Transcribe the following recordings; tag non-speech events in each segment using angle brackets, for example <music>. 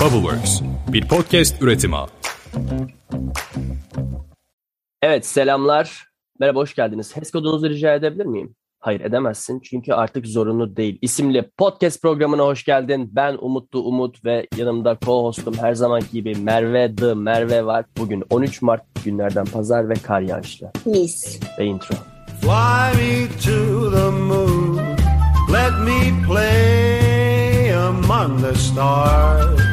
Bubbleworks, bir podcast üretimi. Evet selamlar. Merhaba hoş geldiniz. HES kodunuzu rica edebilir miyim? Hayır edemezsin çünkü artık zorunlu değil. İsimli podcast programına hoş geldin. Ben Umutlu Umut ve yanımda co-hostum her zamanki gibi Merve The Merve var. Bugün 13 Mart günlerden pazar ve kar yağışlı. Mis. Ve intro. Fly me to the moon. Let me play among the stars.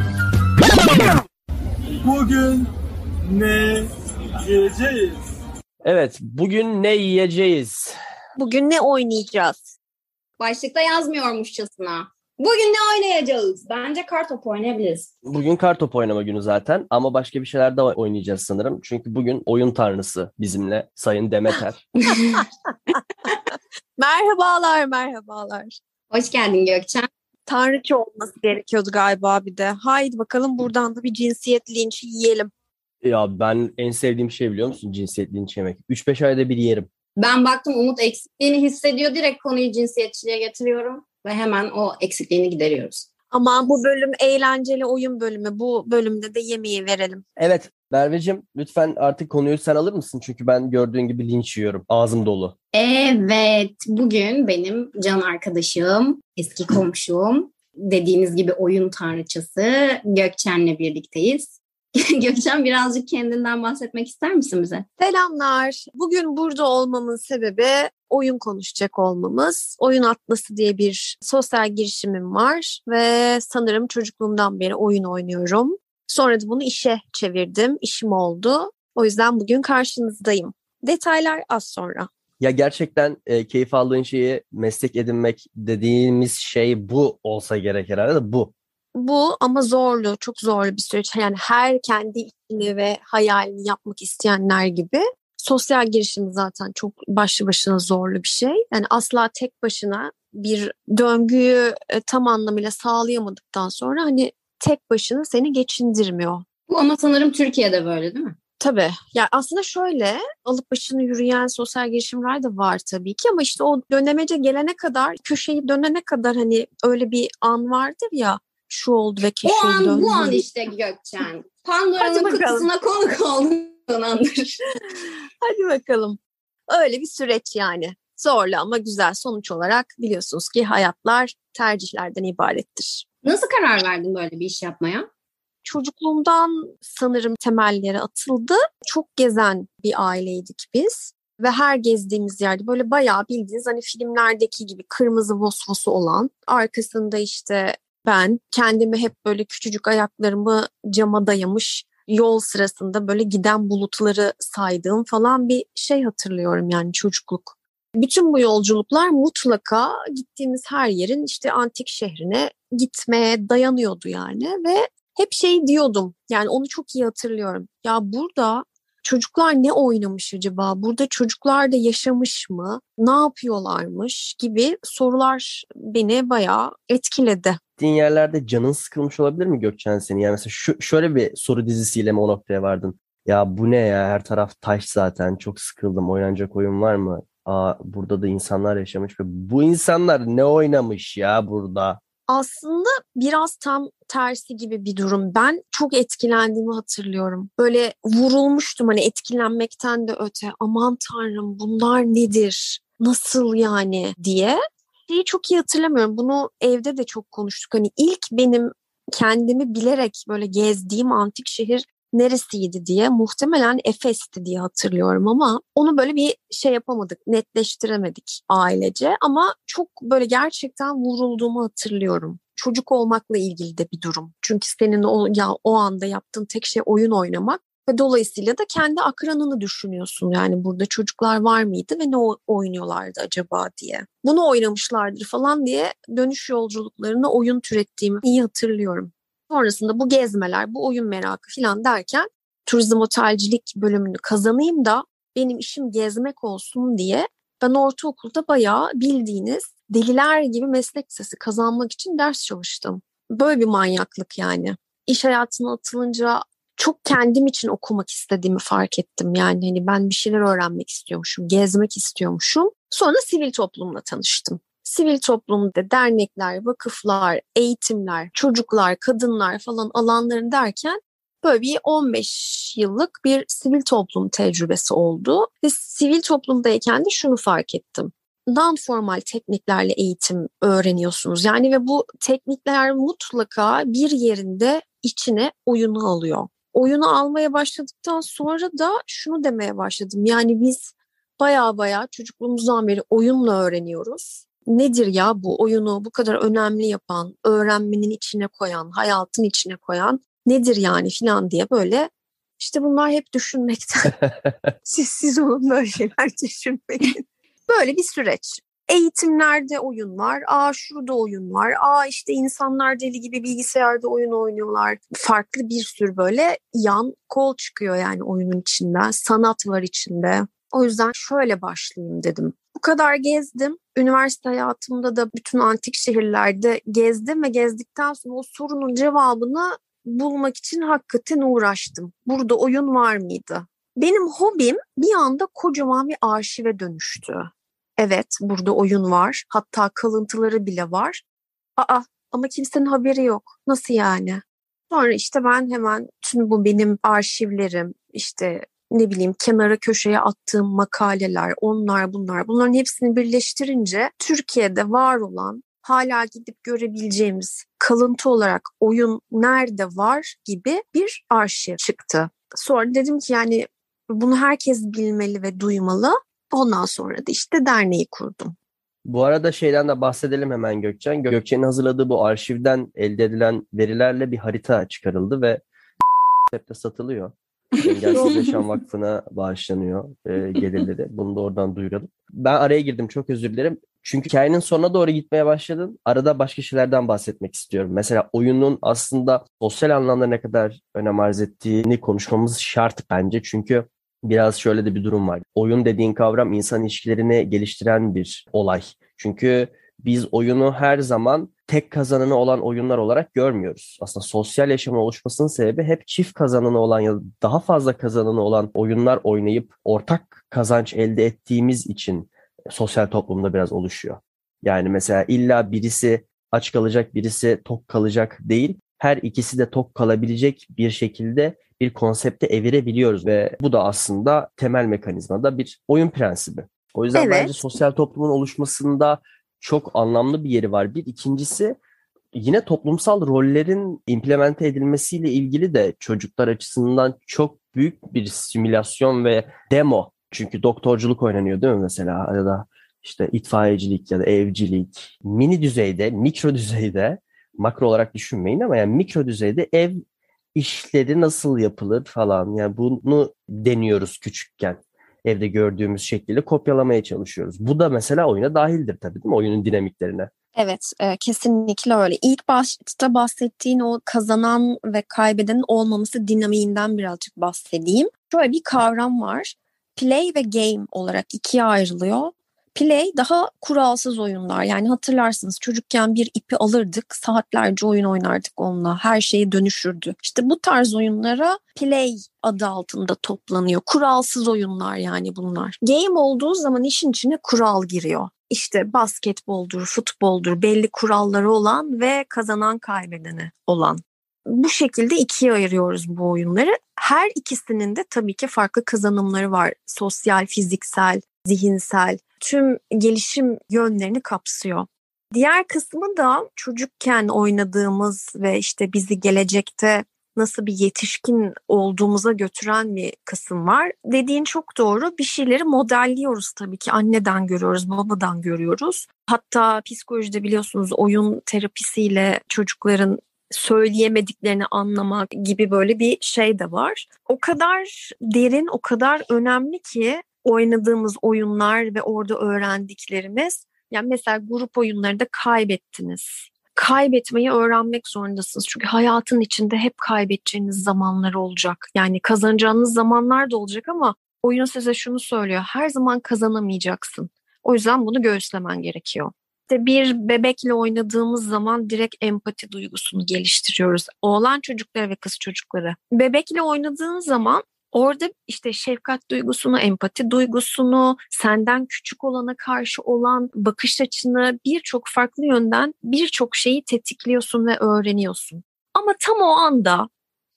Bugün ne yiyeceğiz? Evet bugün ne yiyeceğiz? Bugün ne oynayacağız? Başlıkta yazmıyormuşçasına. Bugün ne oynayacağız? Bence kartop oynayabiliriz. Bugün kartop oynama günü zaten ama başka bir şeyler de oynayacağız sanırım. Çünkü bugün oyun tanrısı bizimle Sayın Demeter. <laughs> <laughs> Merhabalar, merhabalar. Hoş geldin Gökçen. Tanrıça olması gerekiyordu galiba bir de. Haydi bakalım buradan da bir cinsiyet linçi yiyelim. ya ben en sevdiğim şey biliyor musun cinsiyet linç yemek. 3-5 ayda bir yerim. Ben baktım Umut eksikliğini hissediyor. Direkt konuyu cinsiyetçiliğe getiriyorum. Ve hemen o eksikliğini gideriyoruz. Ama bu bölüm eğlenceli oyun bölümü. Bu bölümde de yemeği verelim. Evet Merveciğim lütfen artık konuyu sen alır mısın? Çünkü ben gördüğün gibi linç yiyorum. Ağzım dolu. Evet, bugün benim can arkadaşım, eski komşum, dediğiniz gibi oyun tanrıçası Gökçen'le birlikteyiz. <laughs> Gökçen birazcık kendinden bahsetmek ister misin bize? Selamlar. Bugün burada olmamın sebebi oyun konuşacak olmamız. Oyun Atlası diye bir sosyal girişimim var ve sanırım çocukluğumdan beri oyun oynuyorum. Sonra da bunu işe çevirdim. İşim oldu. O yüzden bugün karşınızdayım. Detaylar az sonra. Ya gerçekten e, keyif aldığın şeyi meslek edinmek dediğimiz şey bu olsa gerek herhalde de bu. Bu ama zorlu, çok zorlu bir süreç. Yani her kendi işini ve hayalini yapmak isteyenler gibi sosyal girişim zaten çok başlı başına zorlu bir şey. Yani asla tek başına bir döngüyü e, tam anlamıyla sağlayamadıktan sonra hani tek başına seni geçindirmiyor. Bu ama sanırım Türkiye'de böyle değil mi? Tabii. Ya aslında şöyle alıp başını yürüyen sosyal girişimler de var tabii ki ama işte o dönemece gelene kadar, köşeyi dönene kadar hani öyle bir an vardır ya şu oldu ve O köşeyi an döndü. bu an işte Gökçen. <laughs> Pandora'nın kutusuna konuk olduğun andır. <laughs> Hadi bakalım. Öyle bir süreç yani. Zorlu ama güzel. Sonuç olarak biliyorsunuz ki hayatlar tercihlerden ibarettir. Nasıl karar verdin böyle bir iş yapmaya? Çocukluğumdan sanırım temelleri atıldı. Çok gezen bir aileydik biz. Ve her gezdiğimiz yerde böyle bayağı bildiğiniz hani filmlerdeki gibi kırmızı vosvosu olan arkasında işte ben kendimi hep böyle küçücük ayaklarımı cama dayamış yol sırasında böyle giden bulutları saydığım falan bir şey hatırlıyorum yani çocukluk. Bütün bu yolculuklar mutlaka gittiğimiz her yerin işte antik şehrine gitmeye dayanıyordu yani ve hep şey diyordum yani onu çok iyi hatırlıyorum. Ya burada çocuklar ne oynamış acaba? Burada çocuklar da yaşamış mı? Ne yapıyorlarmış gibi sorular beni bayağı etkiledi. Gittiğin yerlerde canın sıkılmış olabilir mi Gökçen seni? Yani mesela şu, şöyle bir soru dizisiyle mi o noktaya vardın? Ya bu ne ya her taraf taş zaten çok sıkıldım oynanacak oyun var mı? Aa burada da insanlar yaşamış ve bu insanlar ne oynamış ya burada? Aslında biraz tam tersi gibi bir durum. Ben çok etkilendiğimi hatırlıyorum. Böyle vurulmuştum hani etkilenmekten de öte. Aman tanrım bunlar nedir? Nasıl yani diye. Şeyi çok iyi hatırlamıyorum. Bunu evde de çok konuştuk. Hani ilk benim kendimi bilerek böyle gezdiğim antik şehir neresiydi diye muhtemelen Efes'ti diye hatırlıyorum ama onu böyle bir şey yapamadık, netleştiremedik ailece ama çok böyle gerçekten vurulduğumu hatırlıyorum. Çocuk olmakla ilgili de bir durum. Çünkü senin o ya o anda yaptığın tek şey oyun oynamak ve dolayısıyla da kendi akranını düşünüyorsun. Yani burada çocuklar var mıydı ve ne oynuyorlardı acaba diye. Bunu oynamışlardır falan diye dönüş yolculuklarını oyun türettiğimi iyi hatırlıyorum. Sonrasında bu gezmeler, bu oyun merakı falan derken turizm otelcilik bölümünü kazanayım da benim işim gezmek olsun diye ben ortaokulda bayağı bildiğiniz deliler gibi meslek lisesi kazanmak için ders çalıştım. Böyle bir manyaklık yani. İş hayatına atılınca çok kendim için okumak istediğimi fark ettim. Yani hani ben bir şeyler öğrenmek istiyormuşum, gezmek istiyormuşum. Sonra sivil toplumla tanıştım. Sivil toplumda dernekler, vakıflar, eğitimler, çocuklar, kadınlar falan alanların derken böyle bir 15 yıllık bir sivil toplum tecrübesi oldu. Ve sivil toplumdayken de şunu fark ettim. Non-formal tekniklerle eğitim öğreniyorsunuz. Yani ve bu teknikler mutlaka bir yerinde içine oyunu alıyor. Oyunu almaya başladıktan sonra da şunu demeye başladım. Yani biz baya baya çocukluğumuzdan beri oyunla öğreniyoruz. Nedir ya bu oyunu bu kadar önemli yapan, öğrenmenin içine koyan, hayatın içine koyan nedir yani filan diye böyle işte bunlar hep düşünmekten. <laughs> siz, siz onun böyle şeyler düşünmeyin. Böyle bir süreç. Eğitimlerde oyun var. Aa şurada oyun var. Aa işte insanlar deli gibi bilgisayarda oyun oynuyorlar. Farklı bir sürü böyle yan kol çıkıyor yani oyunun içinden. Sanat var içinde. O yüzden şöyle başlayayım dedim. Bu kadar gezdim. Üniversite hayatımda da bütün antik şehirlerde gezdim ve gezdikten sonra o sorunun cevabını bulmak için hakikaten uğraştım. Burada oyun var mıydı? Benim hobim bir anda kocaman bir arşive dönüştü. Evet burada oyun var. Hatta kalıntıları bile var. Aa ama kimsenin haberi yok. Nasıl yani? Sonra işte ben hemen tüm bu benim arşivlerim, işte ne bileyim kenara köşeye attığım makaleler, onlar bunlar bunların hepsini birleştirince Türkiye'de var olan hala gidip görebileceğimiz kalıntı olarak oyun nerede var gibi bir arşiv çıktı. Sonra dedim ki yani bunu herkes bilmeli ve duymalı. Ondan sonra da işte derneği kurdum. Bu arada şeyden de bahsedelim hemen Gökçen. Gökçen'in hazırladığı bu arşivden elde edilen verilerle bir harita çıkarıldı ve <laughs> hep de satılıyor. Engelsiz Yaşam Vakfı'na bağışlanıyor e, gelirleri. Bunu da oradan duyuralım. Ben araya girdim çok özür dilerim. Çünkü hikayenin sonuna doğru gitmeye başladın. Arada başka şeylerden bahsetmek istiyorum. Mesela oyunun aslında sosyal anlamda ne kadar önem arz ettiğini konuşmamız şart bence. Çünkü biraz şöyle de bir durum var. Oyun dediğin kavram insan ilişkilerini geliştiren bir olay. Çünkü biz oyunu her zaman tek kazananı olan oyunlar olarak görmüyoruz. Aslında sosyal yaşamın oluşmasının sebebi hep çift kazananı olan ya da daha fazla kazananı olan oyunlar oynayıp ortak kazanç elde ettiğimiz için sosyal toplumda biraz oluşuyor. Yani mesela illa birisi aç kalacak, birisi tok kalacak değil. Her ikisi de tok kalabilecek bir şekilde bir konsepte evirebiliyoruz ve bu da aslında temel mekanizmada bir oyun prensibi. O yüzden Evet. bence sosyal toplumun oluşmasında çok anlamlı bir yeri var. Bir ikincisi yine toplumsal rollerin implemente edilmesiyle ilgili de çocuklar açısından çok büyük bir simülasyon ve demo. Çünkü doktorculuk oynanıyor değil mi mesela ya da işte itfaiyecilik ya da evcilik. Mini düzeyde, mikro düzeyde makro olarak düşünmeyin ama yani mikro düzeyde ev işleri nasıl yapılır falan. Yani bunu deniyoruz küçükken. Evde gördüğümüz şekliyle kopyalamaya çalışıyoruz. Bu da mesela oyuna dahildir tabii değil mi? Oyunun dinamiklerine. Evet, e, kesinlikle öyle. İlk başta bahsettiğin o kazanan ve kaybedenin olmaması dinamiğinden birazcık bahsedeyim. Şöyle bir kavram var. Play ve game olarak ikiye ayrılıyor. Play daha kuralsız oyunlar. Yani hatırlarsınız çocukken bir ipi alırdık, saatlerce oyun oynardık onunla. Her şeyi dönüşürdü. İşte bu tarz oyunlara play adı altında toplanıyor. Kuralsız oyunlar yani bunlar. Game olduğu zaman işin içine kural giriyor. İşte basketboldur, futboldur belli kuralları olan ve kazanan kaybedeni olan. Bu şekilde ikiye ayırıyoruz bu oyunları. Her ikisinin de tabii ki farklı kazanımları var. Sosyal, fiziksel, zihinsel tüm gelişim yönlerini kapsıyor. Diğer kısmı da çocukken oynadığımız ve işte bizi gelecekte nasıl bir yetişkin olduğumuza götüren bir kısım var. Dediğin çok doğru. Bir şeyleri modelliyoruz tabii ki. Anneden görüyoruz, babadan görüyoruz. Hatta psikolojide biliyorsunuz oyun terapisiyle çocukların söyleyemediklerini anlamak gibi böyle bir şey de var. O kadar derin, o kadar önemli ki oynadığımız oyunlar ve orada öğrendiklerimiz. Yani mesela grup oyunlarında kaybettiniz. Kaybetmeyi öğrenmek zorundasınız. Çünkü hayatın içinde hep kaybedeceğiniz zamanlar olacak. Yani kazanacağınız zamanlar da olacak ama oyun size şunu söylüyor. Her zaman kazanamayacaksın. O yüzden bunu göğüslemen gerekiyor. İşte bir bebekle oynadığımız zaman direkt empati duygusunu geliştiriyoruz. Oğlan çocukları ve kız çocukları. Bebekle oynadığın zaman Orada işte şefkat duygusunu, empati duygusunu, senden küçük olana karşı olan bakış açını birçok farklı yönden birçok şeyi tetikliyorsun ve öğreniyorsun. Ama tam o anda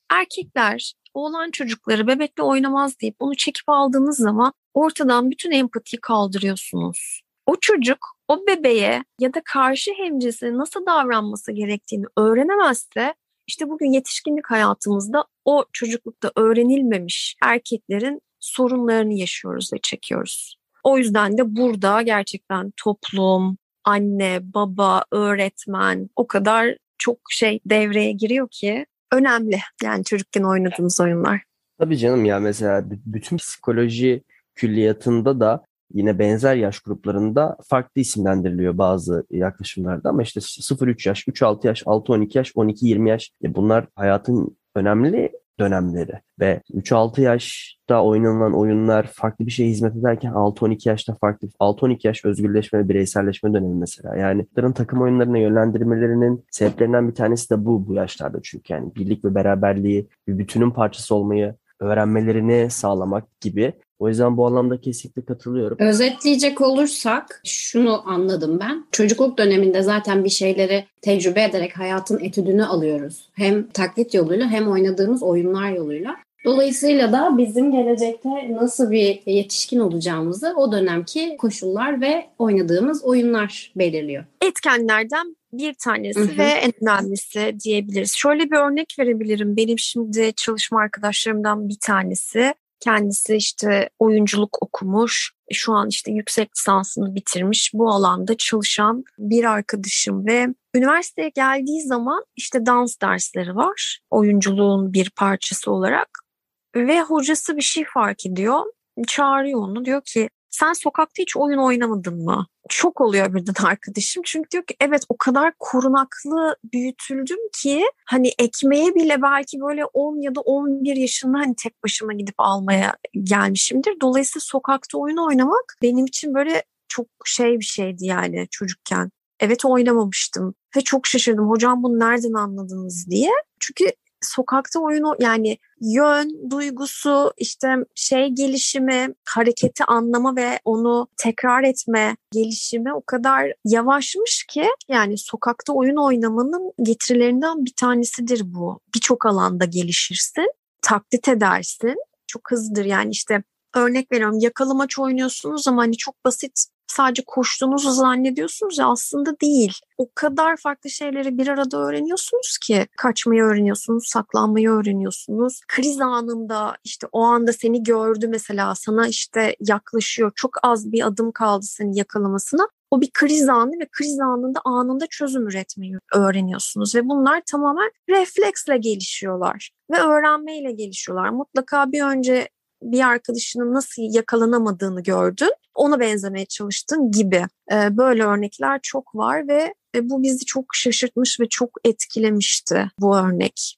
erkekler oğlan çocukları bebekle oynamaz deyip onu çekip aldığınız zaman ortadan bütün empatiyi kaldırıyorsunuz. O çocuk o bebeğe ya da karşı hemcisine nasıl davranması gerektiğini öğrenemezse işte bugün yetişkinlik hayatımızda o çocuklukta öğrenilmemiş erkeklerin sorunlarını yaşıyoruz ve çekiyoruz. O yüzden de burada gerçekten toplum, anne, baba, öğretmen o kadar çok şey devreye giriyor ki önemli. Yani çocukken oynadığımız oyunlar. Tabii canım ya mesela bütün psikoloji külliyatında da yine benzer yaş gruplarında farklı isimlendiriliyor bazı yaklaşımlarda ama işte 0-3 yaş, 3-6 yaş, 6-12 yaş, 12-20 yaş e bunlar hayatın önemli dönemleri ve 3-6 yaşta oynanılan oyunlar farklı bir şeye hizmet ederken 6-12 yaşta farklı 6-12 yaş özgürleşme ve bireyselleşme dönemi mesela. Yani bunların takım oyunlarına yönlendirmelerinin sebeplerinden bir tanesi de bu bu yaşlarda çünkü yani birlik ve beraberliği bir bütünün parçası olmayı öğrenmelerini sağlamak gibi. O yüzden bu anlamda kesinlikle katılıyorum. Özetleyecek olursak şunu anladım ben. Çocukluk döneminde zaten bir şeyleri tecrübe ederek hayatın etüdünü alıyoruz. Hem taklit yoluyla hem oynadığımız oyunlar yoluyla. Dolayısıyla da bizim gelecekte nasıl bir yetişkin olacağımızı o dönemki koşullar ve oynadığımız oyunlar belirliyor. Etkenlerden bir tanesi hı hı. ve en önemlisi diyebiliriz. Şöyle bir örnek verebilirim. Benim şimdi çalışma arkadaşlarımdan bir tanesi. Kendisi işte oyunculuk okumuş. Şu an işte yüksek lisansını bitirmiş. Bu alanda çalışan bir arkadaşım ve üniversiteye geldiği zaman işte dans dersleri var. Oyunculuğun bir parçası olarak. Ve hocası bir şey fark ediyor. Çağırıyor onu diyor ki sen sokakta hiç oyun oynamadın mı? Çok oluyor birden <laughs> arkadaşım. Çünkü diyor ki evet o kadar korunaklı büyütüldüm ki hani ekmeğe bile belki böyle 10 ya da 11 yaşında hani tek başıma gidip almaya gelmişimdir. Dolayısıyla sokakta oyun oynamak benim için böyle çok şey bir şeydi yani çocukken. Evet oynamamıştım ve çok şaşırdım. Hocam bunu nereden anladınız diye. Çünkü sokakta oyunu yani yön, duygusu, işte şey gelişimi, hareketi anlama ve onu tekrar etme gelişimi o kadar yavaşmış ki yani sokakta oyun oynamanın getirilerinden bir tanesidir bu. Birçok alanda gelişirsin, taklit edersin. Çok hızlıdır yani işte örnek veriyorum yakalamaç oynuyorsunuz ama hani çok basit sadece koştuğunuzu zannediyorsunuz ya aslında değil. O kadar farklı şeyleri bir arada öğreniyorsunuz ki kaçmayı öğreniyorsunuz, saklanmayı öğreniyorsunuz. Kriz anında işte o anda seni gördü mesela sana işte yaklaşıyor. Çok az bir adım kaldı seni yakalamasına. O bir kriz anı ve kriz anında anında çözüm üretmeyi öğreniyorsunuz ve bunlar tamamen refleksle gelişiyorlar ve öğrenmeyle gelişiyorlar. Mutlaka bir önce bir arkadaşının nasıl yakalanamadığını gördün, ona benzemeye çalıştın gibi. Ee, böyle örnekler çok var ve e, bu bizi çok şaşırtmış ve çok etkilemişti bu örnek.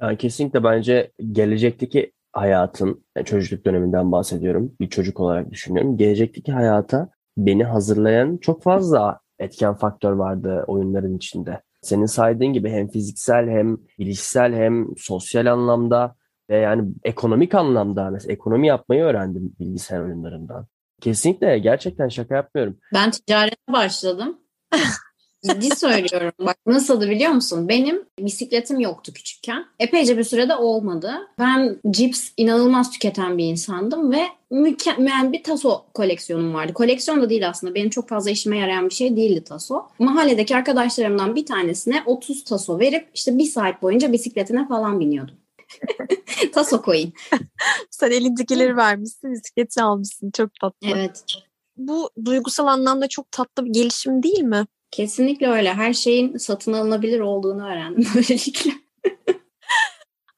Yani kesinlikle bence gelecekteki hayatın, yani çocukluk döneminden bahsediyorum, bir çocuk olarak düşünüyorum. Gelecekteki hayata beni hazırlayan çok fazla etken faktör vardı oyunların içinde. Senin saydığın gibi hem fiziksel hem bilişsel hem sosyal anlamda ve yani ekonomik anlamda mesela ekonomi yapmayı öğrendim bilgisayar oyunlarından. Kesinlikle gerçekten şaka yapmıyorum. Ben ticarete başladım. <laughs> Ciddi söylüyorum. Bak nasıldı biliyor musun? Benim bisikletim yoktu küçükken. Epeyce bir sürede olmadı. Ben cips inanılmaz tüketen bir insandım ve mükemmel bir taso koleksiyonum vardı. Koleksiyon da değil aslında. Benim çok fazla işime yarayan bir şey değildi taso. Mahalledeki arkadaşlarımdan bir tanesine 30 taso verip işte bir saat boyunca bisikletine falan biniyordum. <laughs> Taso coin. Sen elindekileri vermişsin, bisikleti almışsın. Çok tatlı. Evet. Bu duygusal anlamda çok tatlı bir gelişim değil mi? Kesinlikle öyle. Her şeyin satın alınabilir olduğunu öğrendim <laughs> böylelikle.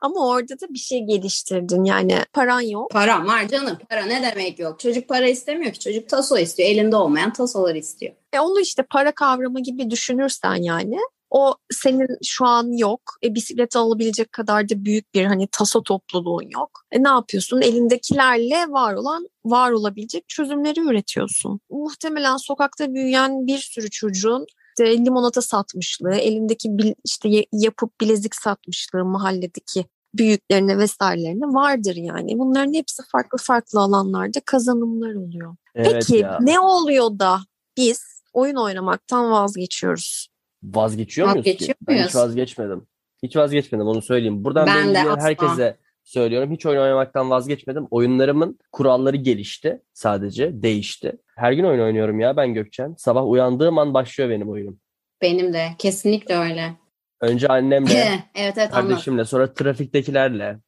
Ama orada da bir şey geliştirdin. Yani paran yok. Param var canım. Para ne demek yok? Çocuk para istemiyor ki. Çocuk taso istiyor. Elinde olmayan tasolar istiyor. E onu işte para kavramı gibi düşünürsen yani o senin şu an yok. E, bisiklet alabilecek kadar da büyük bir hani taso topluluğun yok. E, ne yapıyorsun? Elindekilerle var olan var olabilecek çözümleri üretiyorsun. Muhtemelen sokakta büyüyen bir sürü çocuğun işte limonata satmışlığı, elindeki işte yapıp bilezik satmışlığı mahalledeki büyüklerine vesairelerine vardır yani. Bunların hepsi farklı farklı alanlarda kazanımlar oluyor. Evet Peki ya. ne oluyor da biz oyun oynamaktan vazgeçiyoruz? Vazgeçiyor muyuz ki? Ben hiç vazgeçmedim. Hiç vazgeçmedim onu söyleyeyim. Buradan Ben de asla. herkese söylüyorum. Hiç oyun oynamaktan vazgeçmedim. Oyunlarımın kuralları gelişti sadece. Değişti. Her gün oyun oynuyorum ya ben Gökçen. Sabah uyandığım an başlıyor benim oyunum. Benim de kesinlikle öyle. Önce annemle, <laughs> evet evet anladım. kardeşimle, sonra trafiktekilerle.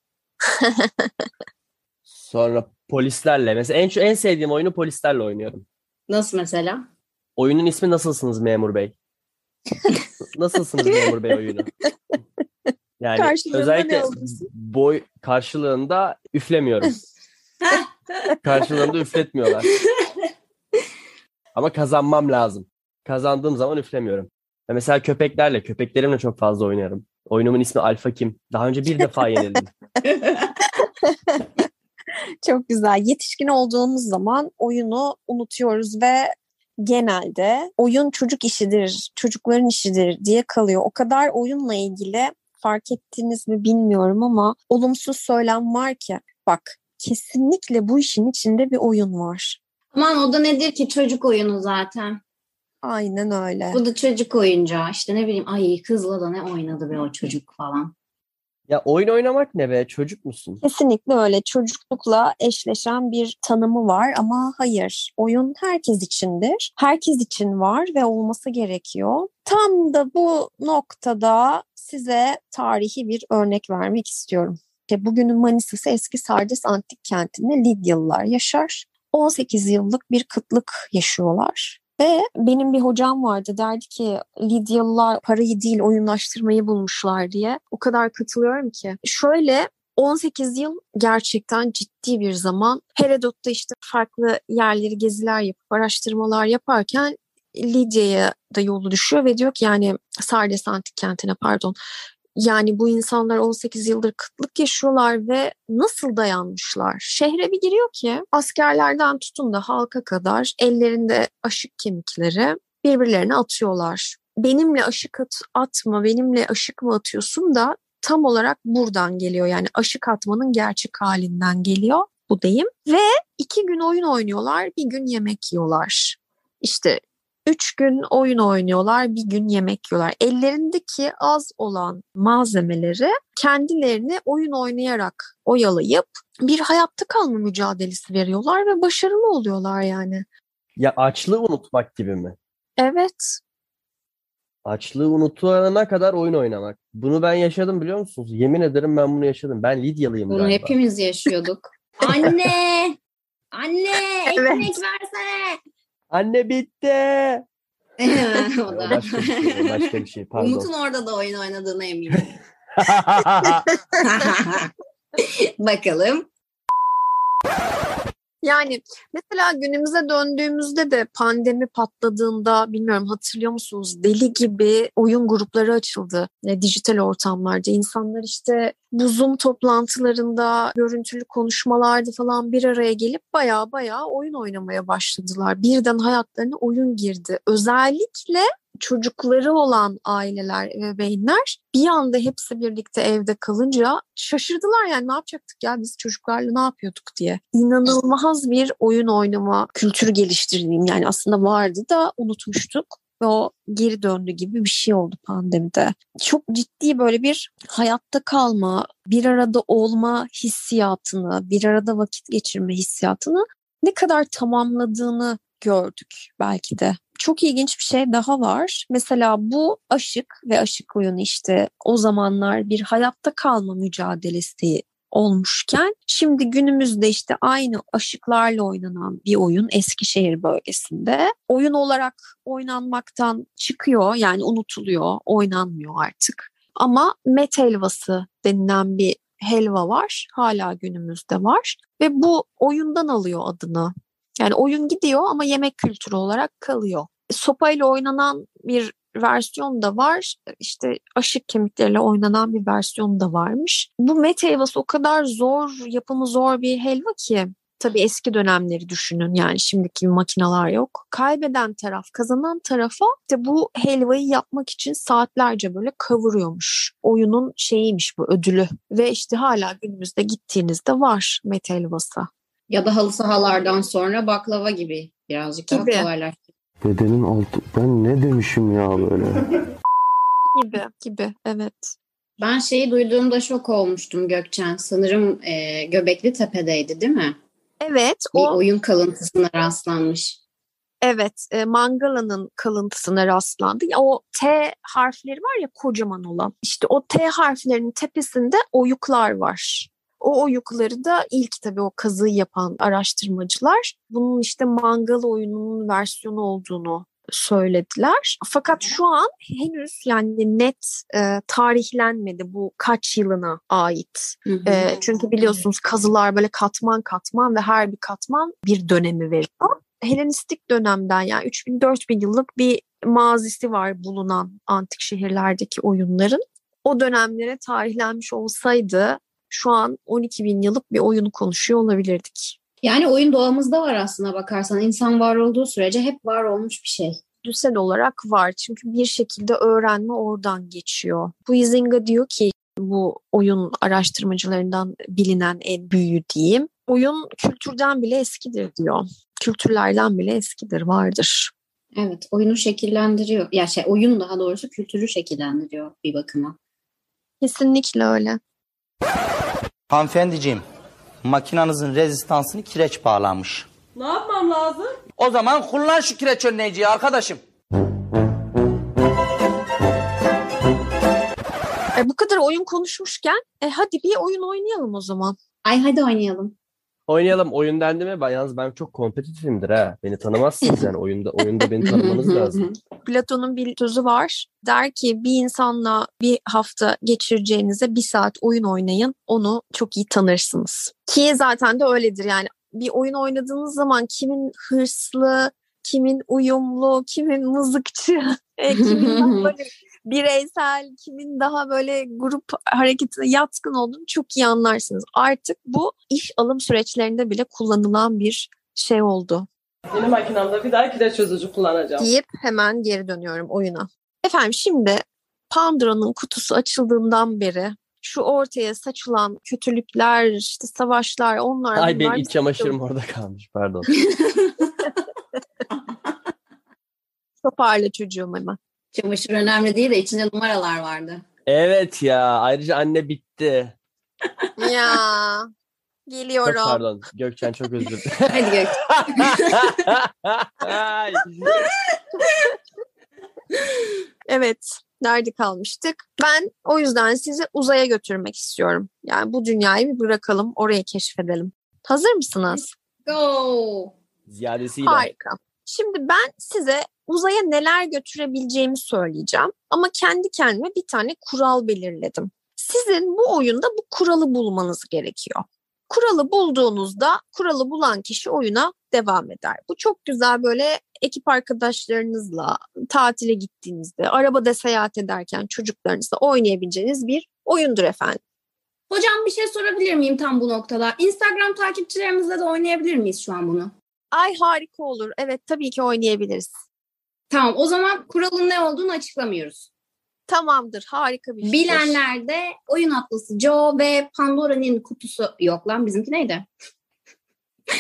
<laughs> sonra polislerle. Mesela en, en sevdiğim oyunu polislerle oynuyorum. Nasıl mesela? Oyunun ismi Nasılsınız Memur Bey? <laughs> Nasılsınız Memur Bey oyunu? Yani Karşılığında özellikle boy karşılığında üflemiyorum. <laughs> karşılığında üfletmiyorlar. Ama kazanmam lazım. Kazandığım zaman üflemiyorum. Ve mesela köpeklerle, köpeklerimle çok fazla oynarım. Oyunumun ismi Alfa Kim. Daha önce bir defa yenildim. <laughs> Çok güzel. Yetişkin olduğumuz zaman oyunu unutuyoruz ve genelde oyun çocuk işidir, çocukların işidir diye kalıyor. O kadar oyunla ilgili fark ettiniz mi bilmiyorum ama olumsuz söylem var ki bak kesinlikle bu işin içinde bir oyun var. Aman o da nedir ki çocuk oyunu zaten. Aynen öyle. Bu da çocuk oyuncağı işte ne bileyim ay kızla da ne oynadı be o çocuk falan. Ya oyun oynamak ne be? Çocuk musun? Kesinlikle öyle. Çocuklukla eşleşen bir tanımı var ama hayır. Oyun herkes içindir. Herkes için var ve olması gerekiyor. Tam da bu noktada size tarihi bir örnek vermek istiyorum. İşte Bugünün Manisa'sı eski Sardes antik kentinde Lidyalılar yaşar. 18 yıllık bir kıtlık yaşıyorlar. Ve benim bir hocam vardı derdi ki Lidyalılar parayı değil oyunlaştırmayı bulmuşlar diye. O kadar katılıyorum ki. Şöyle 18 yıl gerçekten ciddi bir zaman. Herodot'ta işte farklı yerleri geziler yapıp araştırmalar yaparken Lidya'ya da yolu düşüyor ve diyor ki yani Sardes antik kentine pardon yani bu insanlar 18 yıldır kıtlık yaşıyorlar ve nasıl dayanmışlar? Şehre bir giriyor ki askerlerden tutun da halka kadar ellerinde aşık kemikleri birbirlerine atıyorlar. Benimle aşık at, atma, benimle aşık mı atıyorsun da tam olarak buradan geliyor. Yani aşık atmanın gerçek halinden geliyor bu deyim. Ve iki gün oyun oynuyorlar, bir gün yemek yiyorlar. İşte Üç gün oyun oynuyorlar, bir gün yemek yiyorlar. Ellerindeki az olan malzemeleri kendilerini oyun oynayarak oyalayıp bir hayatta kalma mücadelesi veriyorlar ve başarılı oluyorlar yani. Ya açlığı unutmak gibi mi? Evet, Açlığı unutulana kadar oyun oynamak. Bunu ben yaşadım biliyor musunuz? Yemin ederim ben bunu yaşadım. Ben Lidyalıyım Bunu galiba. hepimiz yaşıyorduk. <laughs> Anne! Anne! Evet. Ekmek versene! Anne bitti. <laughs> o da. başka bir şey, başka bir şey. Pardon. Umut'un orada da oyun oynadığına eminim. <laughs> <laughs> Bakalım. Yani mesela günümüze döndüğümüzde de pandemi patladığında bilmiyorum hatırlıyor musunuz deli gibi oyun grupları açıldı e, dijital ortamlarda. İnsanlar işte bu Zoom toplantılarında, görüntülü konuşmalarda falan bir araya gelip baya baya oyun oynamaya başladılar. Birden hayatlarına oyun girdi. Özellikle çocukları olan aileler, ebeveynler bir anda hepsi birlikte evde kalınca şaşırdılar yani ne yapacaktık ya biz çocuklarla ne yapıyorduk diye. İnanılmaz bir oyun oynama kültürü geliştirdiğim yani aslında vardı da unutmuştuk ve o geri döndü gibi bir şey oldu pandemide. Çok ciddi böyle bir hayatta kalma, bir arada olma hissiyatını, bir arada vakit geçirme hissiyatını ne kadar tamamladığını gördük belki de. Çok ilginç bir şey daha var. Mesela bu aşık ve aşık oyunu işte o zamanlar bir hayatta kalma mücadelesi olmuşken şimdi günümüzde işte aynı aşıklarla oynanan bir oyun Eskişehir bölgesinde oyun olarak oynanmaktan çıkıyor yani unutuluyor oynanmıyor artık ama met helvası denilen bir helva var hala günümüzde var ve bu oyundan alıyor adını yani oyun gidiyor ama yemek kültürü olarak kalıyor. Sopayla oynanan bir versiyon da var. İşte aşık kemikleriyle oynanan bir versiyon da varmış. Bu met helvası o kadar zor, yapımı zor bir helva ki Tabii eski dönemleri düşünün yani şimdiki makineler yok. Kaybeden taraf kazanan tarafa işte bu helvayı yapmak için saatlerce böyle kavuruyormuş. Oyunun şeyiymiş bu ödülü ve işte hala günümüzde gittiğinizde var met helvası. Ya da halı sahalardan sonra baklava gibi birazcık daha Gibi. kolaylaştı. Dedenin altı... Ben ne demişim ya böyle? <laughs> Gibi gibi evet. Ben şeyi duyduğumda şok olmuştum Gökçen. Sanırım e, Göbekli Tepe'deydi değil mi? Evet Bir o oyun kalıntısına rastlanmış. evet e, Mangala'nın kalıntısına rastlandı. Ya o T harfleri var ya kocaman olan. İşte o T harflerinin tepesinde oyuklar var. O oyukları da ilk tabii o kazıyı yapan araştırmacılar bunun işte Mangala oyununun versiyonu olduğunu söylediler. Fakat şu an henüz yani net e, tarihlenmedi bu kaç yılına ait. Hı hı. E, çünkü biliyorsunuz kazılar böyle katman katman ve her bir katman bir dönemi veriyor. Helenistik dönemden yani 3000-4000 yıllık bir mazisi var bulunan antik şehirlerdeki oyunların. O dönemlere tarihlenmiş olsaydı şu an 12 bin yıllık bir oyunu konuşuyor olabilirdik. Yani oyun doğamızda var aslına bakarsan. İnsan var olduğu sürece hep var olmuş bir şey. Düsel olarak var çünkü bir şekilde öğrenme oradan geçiyor. Huizinga diyor ki bu oyun araştırmacılarından bilinen en büyüğü diyeyim. Oyun kültürden bile eskidir diyor. Kültürlerden bile eskidir, vardır. Evet, oyunu şekillendiriyor. Ya şey oyun daha doğrusu kültürü şekillendiriyor bir bakıma. Kesinlikle öyle. Hanımefendiciğim, makinanızın rezistansını kireç bağlanmış. Ne yapmam lazım? O zaman kullan şu kireç önleyiciyi arkadaşım. E, bu kadar oyun konuşmuşken e, hadi bir oyun oynayalım o zaman. Ay hadi oynayalım. Oynayalım oyun dendi mi? Ben yalnız ben çok kompetitifimdir ha. Beni tanımazsınız yani oyunda oyunda beni tanımanız <laughs> lazım. Platon'un bir sözü var. Der ki bir insanla bir hafta geçireceğinize bir saat oyun oynayın. Onu çok iyi tanırsınız. Ki zaten de öyledir yani. Bir oyun oynadığınız zaman kimin hırslı, kimin uyumlu, kimin mızıkçı, <laughs> e, kimin <laughs> böyle bireysel, kimin daha böyle grup hareketine yatkın olduğunu çok iyi anlarsınız. Artık bu iş alım süreçlerinde bile kullanılan bir şey oldu Yeni makinamda bir daha kireç çözücü kullanacağım. deyip hemen geri dönüyorum oyuna. Efendim şimdi Pandora'nın kutusu açıldığından beri şu ortaya saçılan kötülükler, işte savaşlar, onlar Ay benim iç çamaşırım <laughs> orada kalmış pardon. toparla çocuğum hemen. Çamaşır önemli değil de içinde numaralar vardı. Evet ya ayrıca anne bitti. ya <laughs> Çok geliyorum. pardon Gökçen çok özür <laughs> dilerim. Hadi Gök. Ay. <laughs> Evet, nerede kalmıştık? Ben o yüzden sizi uzaya götürmek istiyorum. Yani bu dünyayı bir bırakalım, orayı keşfedelim. Hazır mısınız? Go. Ziyadesiyle. Harika. Şimdi ben size uzaya neler götürebileceğimi söyleyeceğim. Ama kendi kendime bir tane kural belirledim. Sizin bu oyunda bu kuralı bulmanız gerekiyor. Kuralı bulduğunuzda kuralı bulan kişi oyuna devam eder. Bu çok güzel böyle ekip arkadaşlarınızla tatile gittiğinizde, arabada seyahat ederken çocuklarınızla oynayabileceğiniz bir oyundur efendim. Hocam bir şey sorabilir miyim tam bu noktada? Instagram takipçilerimizle de oynayabilir miyiz şu an bunu? Ay harika olur. Evet tabii ki oynayabiliriz. Tamam o zaman kuralın ne olduğunu açıklamıyoruz. Tamamdır. Harika bir fikir. Bilenler de oyun atlası Joe ve Pandora'nın kutusu yok lan bizimki neydi?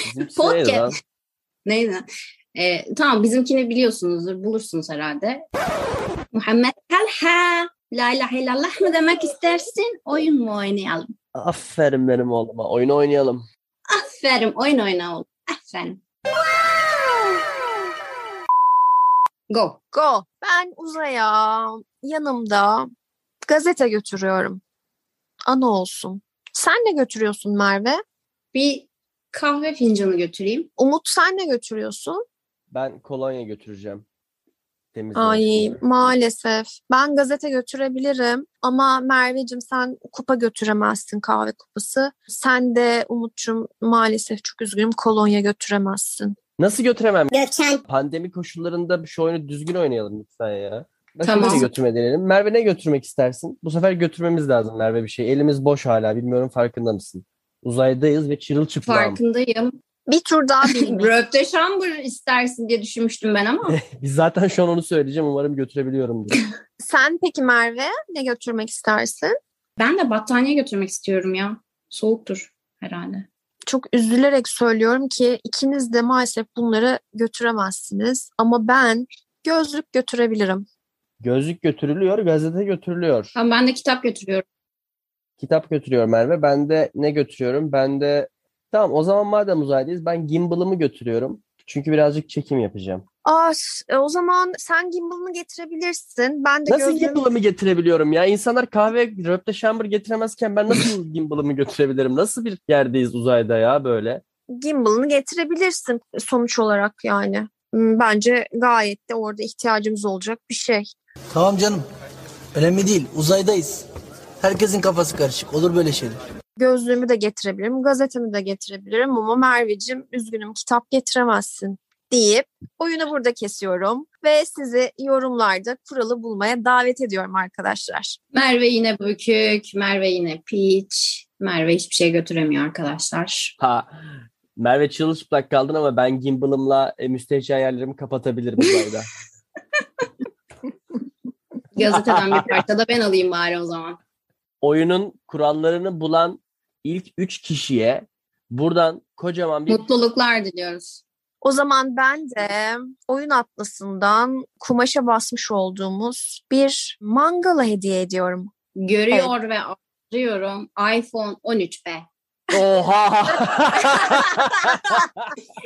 Bizimkisi Podcast. neydi? Ee, tamam bizimkini biliyorsunuzdur bulursunuz herhalde. Muhammed Talha La ilahe illallah mı demek istersin? Oyun mu oynayalım? Aferin benim oğluma. Oyunu oynayalım. Aferin oyun oyna oğlum. Aferin. Go. Go. Ben uzaya yanımda gazete götürüyorum. Ana olsun. Sen ne götürüyorsun Merve? Bir kahve fincanı götüreyim. Umut sen ne götürüyorsun? Ben kolonya götüreceğim. Temiz Ay maalesef. Ben gazete götürebilirim ama Merveciğim sen kupa götüremezsin kahve kupası. Sen de Umut'cum maalesef çok üzgünüm kolonya götüremezsin. Nasıl götüremem? Gökçen. Pandemi koşullarında şu oyunu düzgün oynayalım lütfen ya. Başka Tamam. şey götürme deneyelim. Merve ne götürmek istersin? Bu sefer götürmemiz lazım Merve bir şey. Elimiz boş hala. Bilmiyorum farkında mısın? Uzaydayız ve çırılçıplam. Farkındayım. Bir tur daha <laughs> bilmek. Röpte şambur istersin diye düşünmüştüm ben ama. <laughs> Biz zaten şu an onu söyleyeceğim. Umarım götürebiliyorum diye. <laughs> Sen peki Merve ne götürmek istersin? Ben de battaniye götürmek istiyorum ya. Soğuktur herhalde. Çok üzülerek söylüyorum ki ikiniz de maalesef bunları götüremezsiniz. Ama ben gözlük götürebilirim. Gözlük götürülüyor, gazete götürülüyor. Tamam ben de kitap götürüyorum. Kitap götürüyor Merve. Ben de ne götürüyorum? Ben de tamam o zaman madem uzaydayız ben gimbal'ımı götürüyorum. Çünkü birazcık çekim yapacağım. Aa, e, o zaman sen gimbal'ını getirebilirsin. Ben de Nasıl gözlüğümü- gimbal'ımı getirebiliyorum ya? İnsanlar kahve röpte şambur getiremezken ben nasıl <laughs> gimbal'ımı götürebilirim? Nasıl bir yerdeyiz uzayda ya böyle? gimbal'ını getirebilirsin sonuç olarak yani. Hmm, Bence gayet de orada ihtiyacımız olacak bir şey. Tamam canım. Önemli değil. Uzaydayız. Herkesin kafası karışık. Olur böyle şeyler. Gözlüğümü de getirebilirim, gazetemi de getirebilirim ama Merveciğim üzgünüm kitap getiremezsin deyip oyunu burada kesiyorum ve sizi yorumlarda kuralı bulmaya davet ediyorum arkadaşlar. Merve yine bükük, Merve yine piç. Merve hiçbir şey götüremiyor arkadaşlar. Ha Merve çırılçıplak kaldın ama ben gimbal'ımla e, müstehcen yerlerimi kapatabilirim uzayda. <laughs> Gazeteden bir parça da ben alayım bari o zaman. Oyunun kurallarını bulan ilk üç kişiye buradan kocaman bir Mutluluklar diliyoruz. O zaman ben de oyun atlasından kumaşa basmış olduğumuz bir mangala hediye ediyorum. Görüyor ve arıyorum iPhone 13B. Oha! <laughs>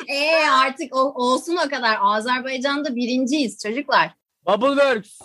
Ee artık o, olsun o kadar. Azerbaycan'da birinciyiz çocuklar. Bubbleworks.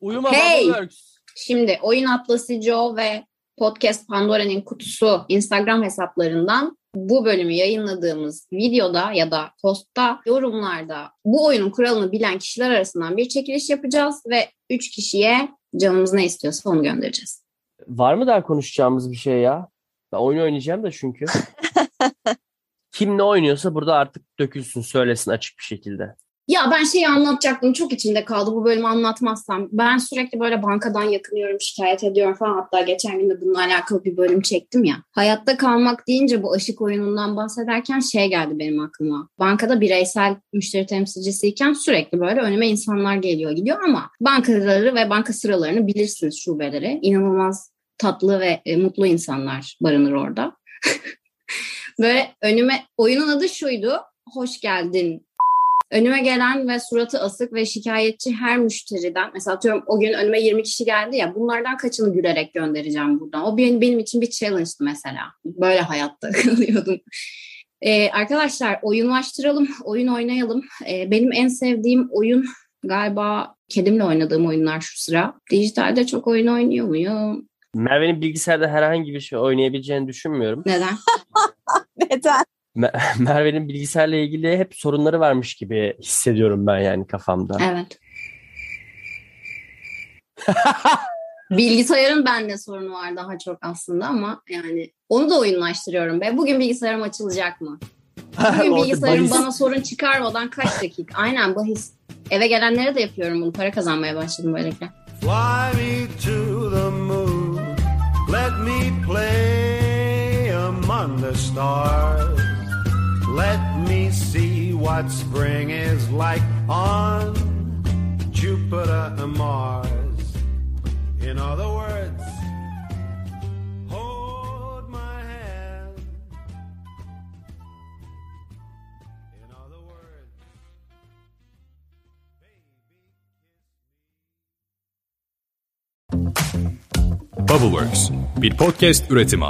Uyuma Hey! Bubbleworks. Şimdi Oyun Atlası Joe ve Podcast Pandora'nın kutusu Instagram hesaplarından bu bölümü yayınladığımız videoda ya da postta yorumlarda bu oyunun kuralını bilen kişiler arasından bir çekiliş yapacağız ve 3 kişiye canımız ne istiyorsa onu göndereceğiz. Var mı daha konuşacağımız bir şey ya? Ben oyun oynayacağım da çünkü. <laughs> Kim ne oynuyorsa burada artık dökülsün, söylesin açık bir şekilde. Ya ben şeyi anlatacaktım çok içimde kaldı bu bölümü anlatmazsam. Ben sürekli böyle bankadan yakınıyorum, şikayet ediyorum falan. Hatta geçen gün de bununla alakalı bir bölüm çektim ya. Hayatta kalmak deyince bu aşık oyunundan bahsederken şey geldi benim aklıma. Bankada bireysel müşteri temsilcisiyken sürekli böyle önüme insanlar geliyor gidiyor ama bankaları ve banka sıralarını bilirsiniz şubeleri. İnanılmaz tatlı ve e, mutlu insanlar barınır orada. <laughs> böyle önüme oyunun adı şuydu. Hoş geldin önüme gelen ve suratı asık ve şikayetçi her müşteriden mesela atıyorum o gün önüme 20 kişi geldi ya bunlardan kaçını gülerek göndereceğim buradan. O benim, benim için bir challenge'dı mesela. Böyle hayatta <laughs> kalıyordum. Ee, arkadaşlar oyunlaştıralım, oyun oynayalım. Ee, benim en sevdiğim oyun galiba kedimle oynadığım oyunlar şu sıra. Dijitalde çok oyun oynuyor muyum? Merve'nin bilgisayarda herhangi bir şey oynayabileceğini düşünmüyorum. Neden? <laughs> Neden? Me- <laughs> Merve'nin bilgisayarla ilgili hep sorunları varmış gibi hissediyorum ben yani kafamda. Evet. Bilgisayarın bende sorunu var daha çok aslında ama yani onu da oyunlaştırıyorum be. Bugün bilgisayarım açılacak mı? Bugün <laughs> bilgisayarım bana sorun çıkarmadan kaç dakika? Aynen bahis. Eve gelenlere de yapıyorum bunu. Para kazanmaya başladım böylelikle. Fly me to the moon. Let me play among the stars. Let me see what spring is like on Jupiter and Mars. In other words, hold my hand. In other words, Bubbleworks bir podcast üretimi.